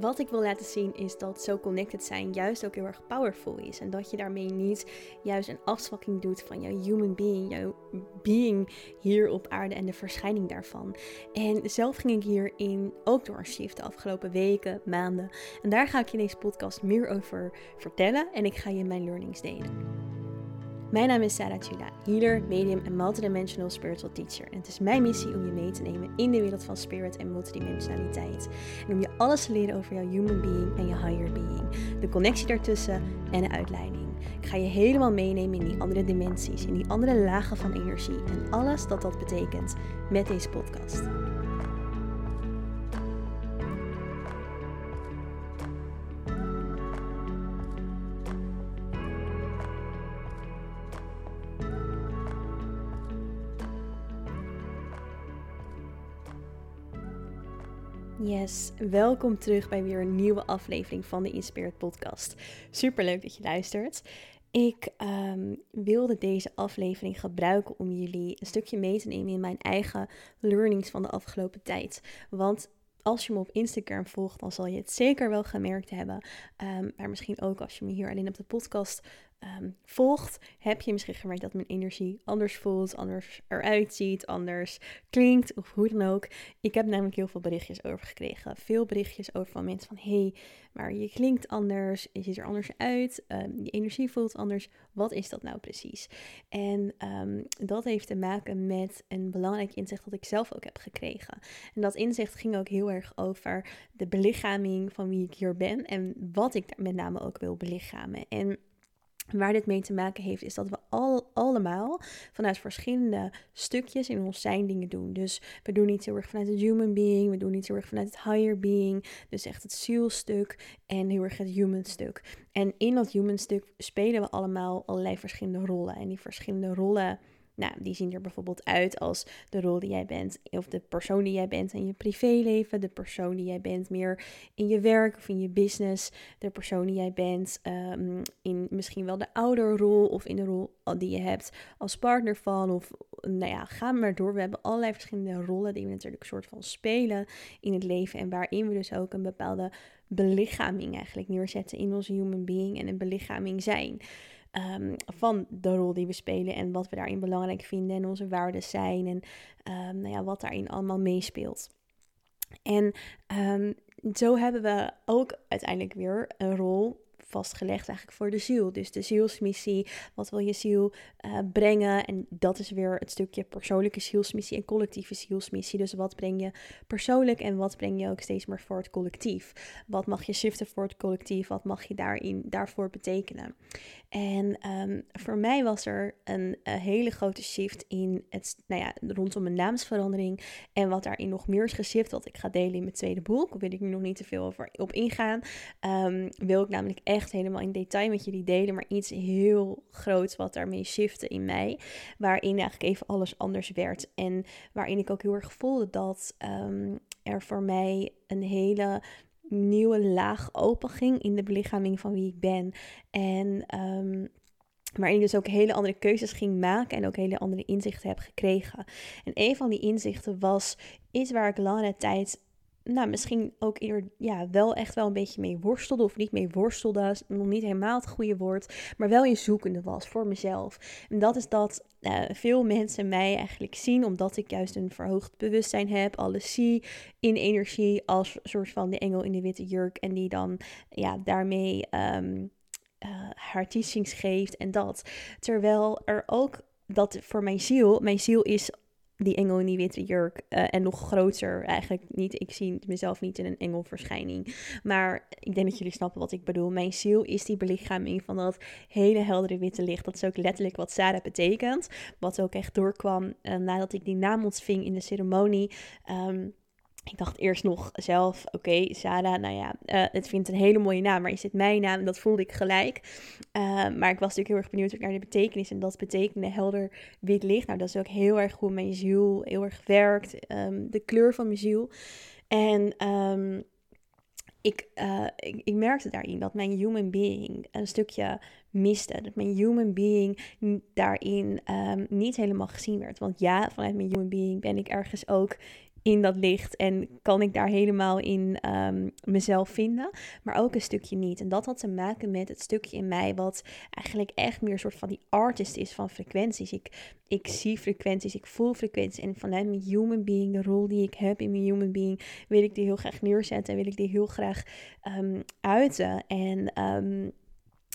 Wat ik wil laten zien is dat zo connected zijn juist ook heel erg powerful is. En dat je daarmee niet juist een afzwakking doet van jouw human being, jouw being hier op aarde en de verschijning daarvan. En zelf ging ik hierin ook door een shift de afgelopen weken, maanden. En daar ga ik je in deze podcast meer over vertellen en ik ga je mijn learnings delen. Mijn naam is Sarah Chula, healer, medium en multidimensional spiritual teacher. En het is mijn missie om je mee te nemen in de wereld van spirit en multidimensionaliteit. En om je alles te leren over jouw human being en je higher being. De connectie daartussen en de uitleiding. Ik ga je helemaal meenemen in die andere dimensies, in die andere lagen van energie en alles dat dat betekent met deze podcast. Welkom terug bij weer een nieuwe aflevering van de Inspired Podcast. Super leuk dat je luistert. Ik ehm, wilde deze aflevering gebruiken om jullie een stukje mee te nemen in mijn eigen learnings van de afgelopen tijd. Want als je me op Instagram volgt, dan zal je het zeker wel gemerkt hebben. Um, maar misschien ook als je me hier alleen op de podcast Ehm, volgt, heb je misschien gemerkt dat mijn energie anders voelt, anders eruit ziet, anders klinkt of hoe dan ook. Ik heb namelijk heel veel berichtjes over gekregen. Veel berichtjes over van mensen van hey, maar je klinkt anders, je ziet er anders uit, um, je energie voelt anders. Wat is dat nou precies? En ehm, dat heeft te maken met een belangrijk inzicht dat ik zelf ook heb gekregen. En dat inzicht ging ook heel erg over de belichaming van wie ik hier ben en wat ik met name ook wil belichamen. En Waar dit mee te maken heeft, is dat we al, allemaal vanuit verschillende stukjes in ons zijn dingen doen. Dus we doen niet heel erg vanuit het human being, we doen niet heel erg vanuit het higher being. Dus echt het zielstuk en heel erg het human stuk. En in dat human stuk spelen we allemaal allerlei verschillende rollen. En die verschillende rollen nou, die zien er bijvoorbeeld uit als de rol die jij bent, of de persoon die jij bent in je privéleven, de persoon die jij bent meer in je werk of in je business, de persoon die jij bent um, in misschien wel de ouderrol of in de rol die je hebt als partner van, of nou ja, ga maar door. We hebben allerlei verschillende rollen die we natuurlijk soort van spelen in het leven en waarin we dus ook een bepaalde belichaming eigenlijk neerzetten in onze human being en een belichaming zijn. Ehm, van de rol die we spelen en wat we daarin belangrijk vinden en onze waarden zijn en um, nou ja, wat daarin allemaal meespeelt. En um, zo hebben we ook uiteindelijk weer een rol vastgelegd eigenlijk voor de ziel. Dus de zielsmissie, wat wil je ziel uh, brengen? En dat is weer het stukje persoonlijke zielsmissie en collectieve zielsmissie. Dus wat breng je persoonlijk en wat breng je ook steeds meer voor het collectief? Wat mag je shiften voor het collectief? Wat mag je daarin, daarvoor betekenen? En um, voor mij was er een, een, hele grote shift in het, nou ja, rondom een naamsverandering. En wat daarin nog meer is geshift, wat ik ga delen in mijn tweede boek, wil ik nu nog niet te veel op ingaan. Um, wil ik namelijk echt helemaal in detail met jullie delen, maar iets heel groots wat daarmee shifte in mij. Waarin eigenlijk even alles anders werd. En waarin ik ook heel erg voelde dat um, er voor mij een hele nieuwe laag open ging in de belichaming van wie ik ben. En um, waarin ik dus ook hele andere keuzes ging maken en ook hele andere inzichten heb gekregen. En een van die inzichten was iets waar ik lange tijd nou, misschien ook eerder ja, wel echt wel een beetje mee worstelde. Of niet mee worstelde, nog niet helemaal het goede woord. Maar wel in zoekende was voor mezelf. En dat is dat uh, veel mensen mij eigenlijk zien, omdat ik juist een verhoogd bewustzijn heb. Alles zie in energie als soort van de engel in de witte jurk. En die dan ja, daarmee um, haar teachings geeft en dat. Terwijl er ook dat voor mijn ziel, mijn ziel is die engel in die witte jurk. Uh, en nog groter eigenlijk niet. Ik zie mezelf niet in een engelverschijning. Maar ik denk dat jullie snappen wat ik bedoel. Mijn ziel is die belichaming van dat hele heldere witte licht. Dat is ook letterlijk wat Sarah betekent. Wat ook echt doorkwam uh, nadat ik die naam ontving in de ceremonie. Um, ik dacht eerst nog zelf, oké, okay, Sarah, nou ja, uh, het vindt een hele mooie naam, maar is het mijn naam? Dat voelde ik gelijk. Uh, maar ik was natuurlijk heel erg benieuwd naar de betekenis. En dat betekende helder wit licht. Nou, dat is ook heel erg hoe mijn ziel heel erg werkt. Um, de kleur van mijn ziel. En um, ik, uh, ik, ik, merkte daarin dat mijn human being een stukje miste. Dat mijn human being daarin um, niet helemaal gezien werd. Want ja, vanuit mijn human being ben ik ergens ook in dat licht en kan ik daar helemaal in ehm, mezelf vinden, maar ook een stukje niet. En dat had te maken met het stukje in mij wat eigenlijk echt meer een soort van die artist is van frequenties. Ik, ik zie frequenties, ik voel frequenties en vanuit mijn human being, de rol die ik heb in mijn human being, wil ik die heel graag neerzetten en wil ik die heel graag um, uiten. En um,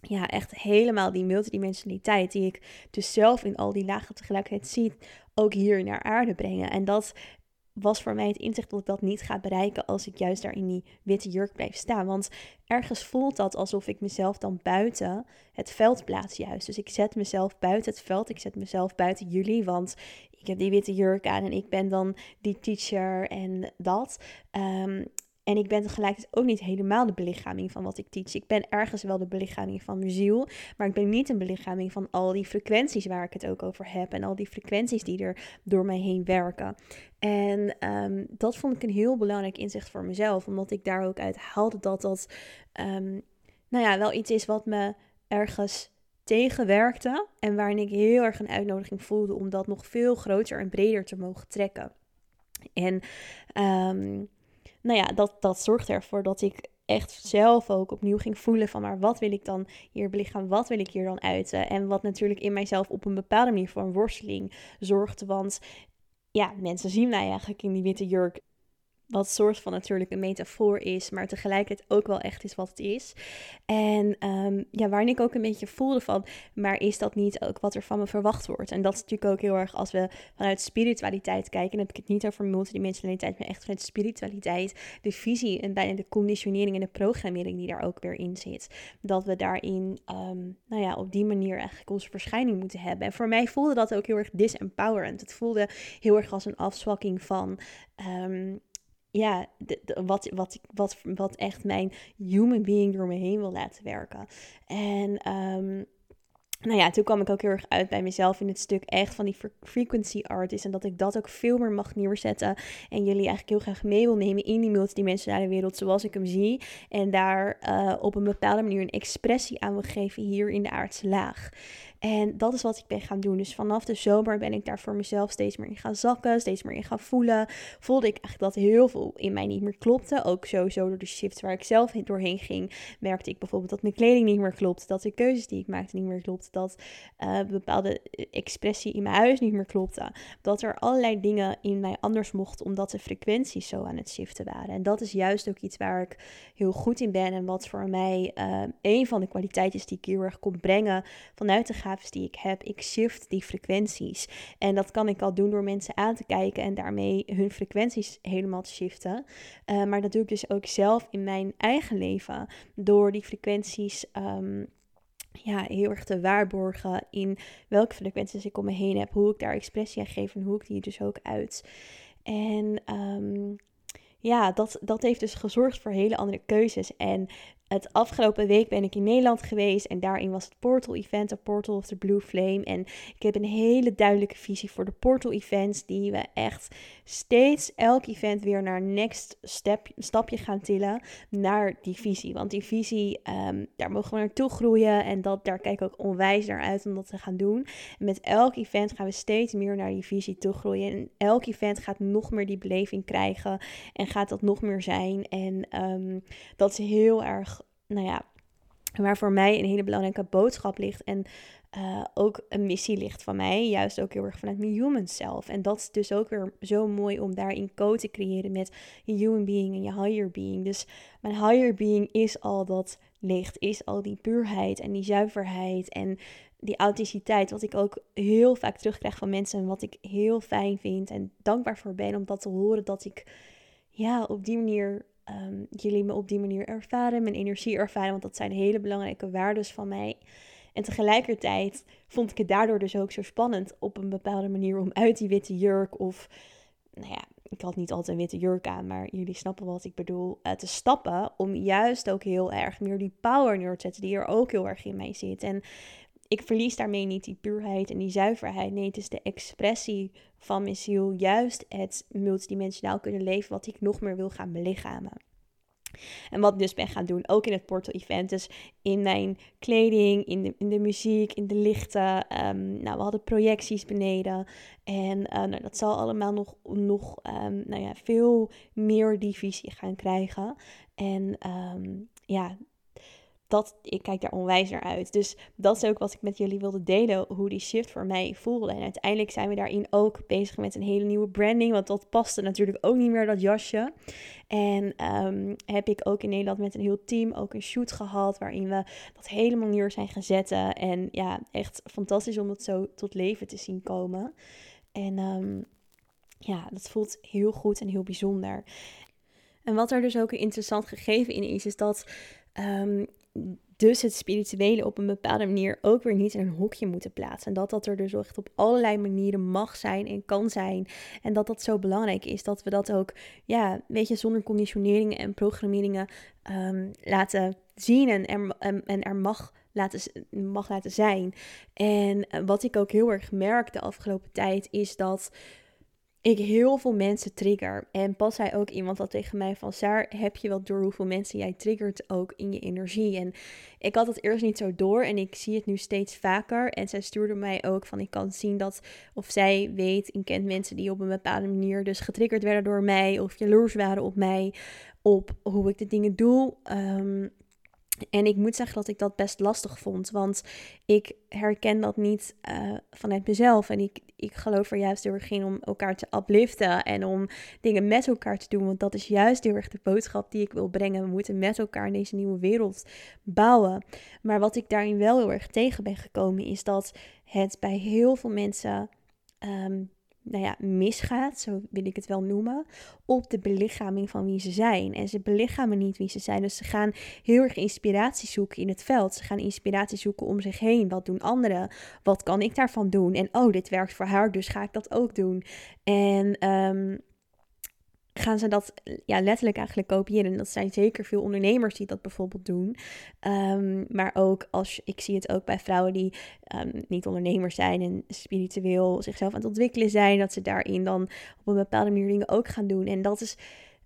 ja, echt helemaal die multidimensionaliteit die ik dus zelf in al die lagen tegelijkertijd zie, ook hier naar aarde brengen. En dat was voor mij het inzicht dat ik dat niet ga bereiken als ik juist daar in die witte jurk blijf staan. Want ergens voelt dat alsof ik mezelf dan buiten het veld plaats juist. Dus ik zet mezelf buiten het veld, ik zet mezelf buiten jullie, want ik heb die witte jurk aan en ik ben dan die teacher en dat. Um, en ik ben tegelijkertijd ook niet helemaal de belichaming van wat ik teach. Ik ben ergens wel de belichaming van mijn ziel, maar ik ben niet een belichaming van al die frequenties waar ik het ook over heb. En al die frequenties die er door mij heen werken. En ehm, dat vond ik een heel belangrijk inzicht voor mezelf, omdat ik daar ook uit haalde dat dat, um, nou ja, wel iets is wat me ergens tegenwerkte. En waarin ik heel erg een uitnodiging voelde om dat nog veel groter en breder te mogen trekken. En um, nou ja, dat, dat zorgde ervoor dat ik echt zelf ook opnieuw ging voelen van maar wat wil ik dan hier belichamen, wat wil ik hier dan uiten? En wat natuurlijk in mijzelf op een bepaalde manier voor een worsteling zorgde, want ja, mensen zien mij eigenlijk in die witte jurk wat soort van natuurlijk een metafoor is, maar tegelijkertijd ook wel echt is wat het is. En um, ja, waarin ik ook een beetje voelde van, maar is dat niet ook wat er van me verwacht wordt? En dat is natuurlijk ook heel erg als we vanuit spiritualiteit kijken, dan heb ik het niet over multidimensionaliteit, maar echt vanuit spiritualiteit, de visie en bijna de conditionering en de programmering die daar ook weer in zit. Dat we daarin, um, nou ja, op die manier eigenlijk onze verschijning moeten hebben. En voor mij voelde dat ook heel erg disempowerend. Het voelde heel erg als een afzwakking van um, ja, wat, wat, wat, wat echt mijn human being door me heen wil laten werken. En um, nou ja, toen kwam ik ook heel erg uit bij mezelf in het stuk echt van die frequency artist. En dat ik dat ook veel meer mag neerzetten. En jullie eigenlijk heel graag mee wil nemen in die multidimensionale wereld zoals ik hem zie. En daar uh, op een bepaalde manier een expressie aan wil geven hier in de aardse laag. En dat is wat ik ben gaan doen. Dus vanaf de zomer ben ik daar voor mezelf steeds meer in gaan zakken, steeds meer in gaan voelen. Voelde ik eigenlijk dat heel veel in mij niet meer klopte. Ook sowieso door de shift waar ik zelf doorheen ging, merkte ik bijvoorbeeld dat mijn kleding niet meer klopte, dat de keuzes die ik maakte niet meer klopten, dat uh, bepaalde expressie in mijn huis niet meer klopte. Dat er allerlei dingen in mij anders mochten, omdat de frequenties zo aan het shiften waren. En dat is juist ook iets waar ik heel goed in ben en wat voor mij uh, een van de kwaliteiten is die ik heel erg kon brengen vanuit de die ik heb. Ik shift die frequenties. En dat kan ik al doen door mensen aan te kijken en daarmee hun frequenties helemaal te shiften. Uh, maar dat doe ik dus ook zelf in mijn eigen leven. Door die frequenties. Um, ja, heel erg te waarborgen in welke frequenties ik om me heen heb, hoe ik daar expressie aan geef en hoe ik die dus ook uit. En um, ja, dat, dat heeft dus gezorgd voor hele andere keuzes. En het afgelopen week ben ik in Nederland geweest en daarin was het Portal Event, de Portal of the Blue Flame. En ik heb een hele duidelijke visie voor de Portal Events, die we echt steeds elk event weer naar next stapje gaan tillen naar die visie. Want die visie, um, daar mogen we naartoe groeien en dat, daar kijk ik ook onwijs naar uit om dat te gaan doen. En met elk event gaan we steeds meer naar die visie toe groeien. En elk event gaat nog meer die beleving krijgen en gaat dat nog meer zijn. En um, dat is heel erg nou ja, waar voor mij een hele belangrijke boodschap ligt. En uh, ook een missie ligt van mij, juist ook heel erg vanuit mijn human self. En dat is dus ook weer zo mooi om daarin code te creëren met je human being en je higher being. Dus mijn higher being is al dat licht, is al die puurheid en die zuiverheid en die authenticiteit, wat ik ook heel vaak terugkrijg van mensen en wat ik heel fijn vind en dankbaar voor ben om dat te horen, dat ik ja, op die manier um, jullie me op die manier ervaren, mijn energie ervaren, want dat zijn hele belangrijke waarden van mij. En tegelijkertijd vond ik het daardoor dus ook zo spannend op een bepaalde manier om uit die witte jurk of, nou ja, ik had niet altijd een witte jurk aan, maar jullie snappen wat ik bedoel, uh, te stappen om juist ook heel erg meer die power neer te zetten die er ook heel erg in mij zit. En ik verlies daarmee niet die puurheid en die zuiverheid. Nee, het is de expressie van mijn ziel. Juist het multidimensionaal kunnen leven wat ik nog meer wil gaan belichamen. En wat ik dus ben gaan doen, ook in het Portal Event. Dus in mijn kleding, in de, in de muziek, in de lichten. Um, nou, we hadden projecties beneden. En uh, nou, dat zal allemaal nog, nog um, nou ja, veel meer die visie gaan krijgen. En um, ja, dat, ik kijk daar onwijs naar uit. Dus dat is ook wat ik met jullie wilde delen, hoe die shift voor mij voelde. En uiteindelijk zijn we daarin ook bezig met een hele nieuwe branding, want dat paste natuurlijk ook niet meer, dat jasje. En um, heb ik ook in Nederland met een heel team ook een shoot gehad, waarin we dat helemaal neer zijn gezet. En ja, echt fantastisch om het zo tot leven te zien komen. En um, ja, dat voelt heel goed en heel bijzonder. En wat er dus ook een interessant gegeven in is, is dat um, dus het spirituele op een bepaalde manier ook weer niet in een hokje moeten plaatsen. En dat dat er dus echt op allerlei manieren mag zijn en kan zijn. En dat dat zo belangrijk is dat we dat ook, ja, weet je, zonder conditioneringen en programmeringen um, laten zien en er, en, en er mag laten, mag laten zijn. En eh, wat ik ook heel erg merk de afgelopen tijd is dat ik heel veel mensen trigger. En pas zei ook iemand dat tegen mij van... Saar, heb je wel door hoeveel mensen jij triggert ook in je energie? En ik had het eerst niet zo door en ik zie het nu steeds vaker. En zij stuurde mij ook van... Ik kan zien dat of zij weet en kent mensen die op een bepaalde manier... dus getriggerd werden door mij of jaloers waren op mij... op hoe ik de dingen doe... Um, en ik moet zeggen dat ik dat best lastig vond, want ik herken dat niet uh, vanuit mezelf. En ik, ik geloof er juist heel erg in om elkaar te upliften en om dingen met elkaar te doen. Want dat is juist heel erg de boodschap die ik wil brengen. We moeten met elkaar deze nieuwe wereld bouwen. Maar wat ik daarin wel heel erg tegen ben gekomen, is dat het bij heel veel mensen um, nou ja, misgaat, zo wil ik het wel noemen, op de belichaming van wie ze zijn. En ze belichamen niet wie ze zijn. Dus ze gaan heel erg inspiratie zoeken in het veld. Ze gaan inspiratie zoeken om zich heen. Wat doen anderen? Wat kan ik daarvan doen? En oh, dit werkt voor haar, dus ga ik dat ook doen. En um, gaan ze dat ja, letterlijk eigenlijk kopiëren. En dat zijn zeker veel ondernemers die dat bijvoorbeeld doen. Um, maar ook als ik zie het ook bij vrouwen die um, niet ondernemers zijn en spiritueel zichzelf aan het ontwikkelen zijn, dat ze daarin dan op een bepaalde manier dingen ook gaan doen. En dat is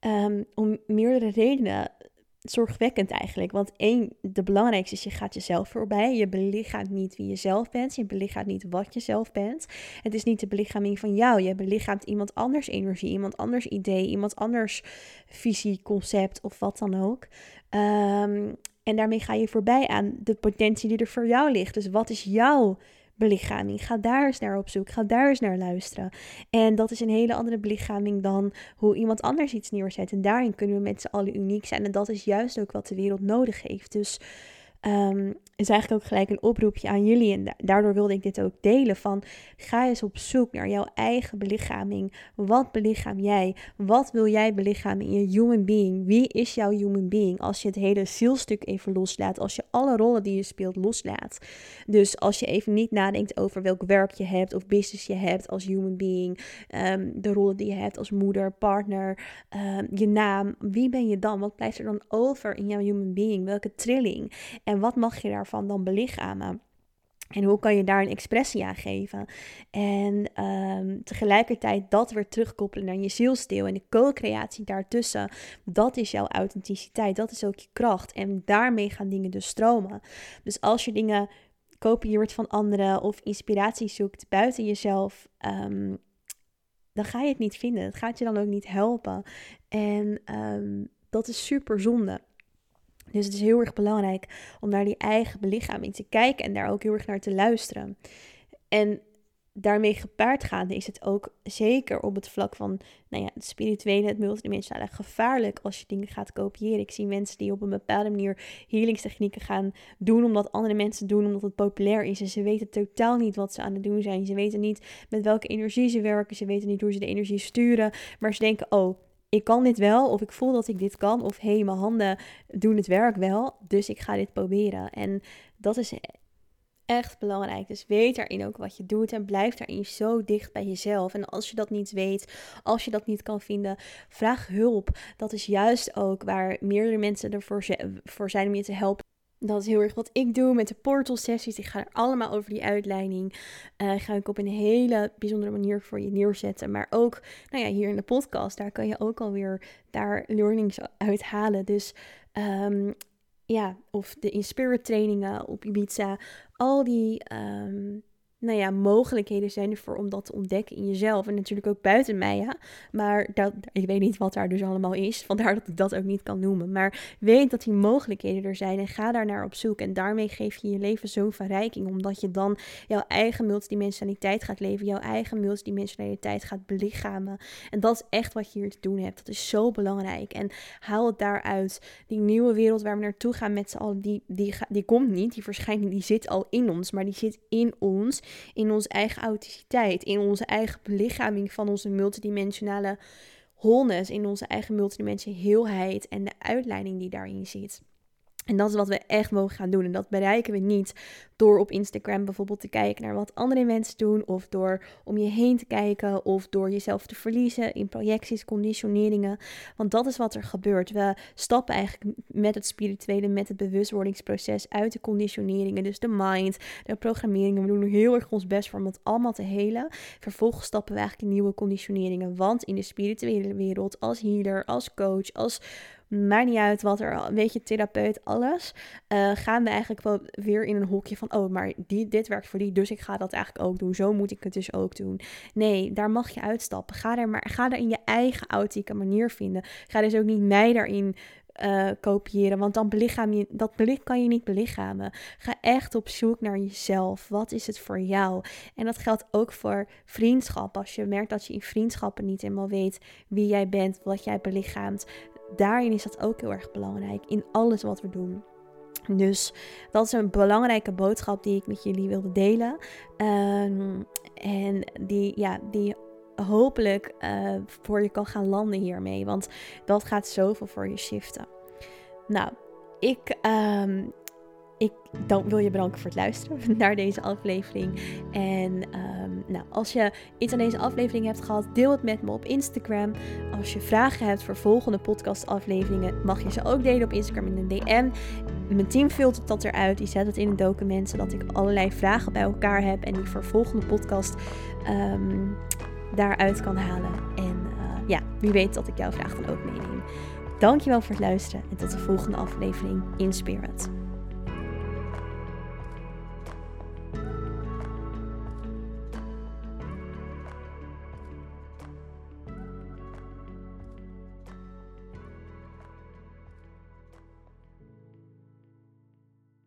um, om meerdere redenen zorgwekkend eigenlijk. Want één, de belangrijkste is, je gaat jezelf voorbij. Je belichaamt niet wie je zelf bent. Je belichaamt niet wat je zelf bent. Het is niet de belichaming van jou. Je belichaamt iemand anders energie, iemand anders idee, iemand anders visie, concept of wat dan ook. Um, en daarmee ga je voorbij aan de potentie die er voor jou ligt. Dus wat is jouw belichaming. Ga daar eens naar op zoek. Ga daar eens naar luisteren. En dat is een hele andere belichaming dan hoe iemand anders iets neerzet. En daarin kunnen we met z'n allen uniek zijn. En dat is juist ook wat de wereld nodig heeft. Dus um, is eigenlijk ook gelijk een oproepje aan jullie. En daardoor wilde ik dit ook delen. Van ga eens op zoek naar jouw eigen belichaming. Wat belichaam jij? Wat wil jij belichamen in je human being? Wie is jouw human being? Als je het hele zielstuk even loslaat. Als je alle rollen die je speelt loslaat. Dus als je even niet nadenkt over welk werk je hebt of business je hebt als human being. Um, de rollen die je hebt als moeder, partner, um, je naam. Wie ben je dan? Wat blijft er dan over in jouw human being? Welke trilling? En wat mag je daarvan dan belichamen? En hoe kan je daar een expressie aan geven? En um, tegelijkertijd dat weer terugkoppelen naar je zielsdeel en de co-creatie daartussen. Dat is jouw authenticiteit, dat is ook je kracht. En daarmee gaan dingen dus stromen. Dus als je dingen kopieert van anderen of inspiratie zoekt buiten jezelf, um, dan ga je het niet vinden. Het gaat je dan ook niet helpen. En um, dat is super zonde. Dus het is heel erg belangrijk om naar die eigen belichaming te kijken en daar ook heel erg naar te luisteren. En daarmee gepaard gaande is het ook zeker op het vlak van nou ja, het spirituele, het multidimensionale gevaarlijk als je dingen gaat kopiëren. Ik zie mensen die op een bepaalde manier healingstechnieken gaan doen omdat andere mensen doen omdat het populair is. En ze weten totaal niet wat ze aan het doen zijn. Ze weten niet met welke energie ze werken. Ze weten niet hoe ze de energie sturen. Maar ze denken, oh, ik kan dit wel, of ik voel dat ik dit kan, of hé, hey, mijn handen doen het werk wel, dus ik ga dit proberen. En dat is echt belangrijk. Dus weet daarin ook wat je doet en blijf daarin zo dicht bij jezelf. En als je dat niet weet, als je dat niet kan vinden, vraag hulp. Dat is juist ook waar meerdere mensen ervoor voor zijn om je te helpen. Dat is heel erg wat ik doe met de portal sessies. Ik ga er allemaal over die uitleiding. Uh, ga ik op een hele bijzondere manier voor je neerzetten. Maar ook, nou ja, hier in de podcast, daar kan je ook alweer daar learnings uit halen. Dus um, ja, of de Inspirit trainingen op Ibiza. Al die um, nou ja, mogelijkheden zijn ervoor om dat te ontdekken in jezelf. En natuurlijk ook buiten mij, ja. Maar dat, ik weet niet wat daar dus allemaal is. Vandaar dat ik dat ook niet kan noemen. Maar weet dat die mogelijkheden er zijn en ga daar naar op zoek. En daarmee geef je je leven zo'n verrijking. Omdat je dan jouw eigen multidimensionaliteit gaat leven. Jouw eigen multidimensionaliteit gaat belichamen. En dat is echt wat je hier te doen hebt. Dat is zo belangrijk. En haal het daaruit. Die nieuwe wereld waar we naartoe gaan met z'n allen, die, die, die komt niet. Die verschijning die zit al in ons. Maar die zit in ons in onze eigen authenticiteit, in onze eigen belichaming van onze multidimensionale wholeness, in onze eigen multidimensionale heelheid en de uitleiding die daarin zit. En dat is wat we echt mogen gaan doen. En dat bereiken we niet door op Instagram bijvoorbeeld te kijken naar wat andere mensen doen. Of door om je heen te kijken. Of door jezelf te verliezen in projecties, conditioneringen. Want dat is wat er gebeurt. We stappen eigenlijk met het spirituele, met het bewustwordingsproces uit de conditioneringen. Dus de mind, de programmeringen. We doen heel erg ons best voor om het allemaal te helen. Vervolgens stappen we eigenlijk in nieuwe conditioneringen. Want in de spirituele wereld, als healer, als coach, als maakt niet uit wat er, weet je, therapeut, alles, uh, gaan we eigenlijk weer in een hokje van, oh, maar die, dit werkt voor die, dus ik ga dat eigenlijk ook doen. Zo moet ik het dus ook doen. Nee, daar mag je uitstappen. Ga er maar, ga er in je eigen authentieke manier vinden. Ga dus ook niet mij daarin uh, kopiëren. Want dan belichaam je, dat belicht kan je niet belichamen. Ga echt op zoek naar jezelf. Wat is het voor jou? En dat geldt ook voor vriendschap. Als je merkt dat je in vriendschappen niet helemaal weet wie jij bent, wat jij belichaamt daarin is dat ook heel erg belangrijk. In alles wat we doen. Dus dat is een belangrijke boodschap die ik met jullie wilde delen. Um, en die, ja, die hopelijk uh, voor je kan gaan landen hiermee. Want dat gaat zoveel voor je shiften. Nou, ik um, ik dan wil je bedanken voor het luisteren naar deze aflevering. En um, nou, als je iets aan deze aflevering hebt gehad, deel het met me op Instagram. Als je vragen hebt voor volgende podcastafleveringen, mag je ze ook delen op Instagram in een DM. Mijn team filtert dat eruit. Die zet het in een document, zodat ik allerlei vragen bij elkaar heb en die voor volgende podcast um, daaruit kan halen. En uh, ja, wie weet dat ik jouw vraag dan ook meeneem. Dankjewel voor het luisteren en tot de volgende aflevering in.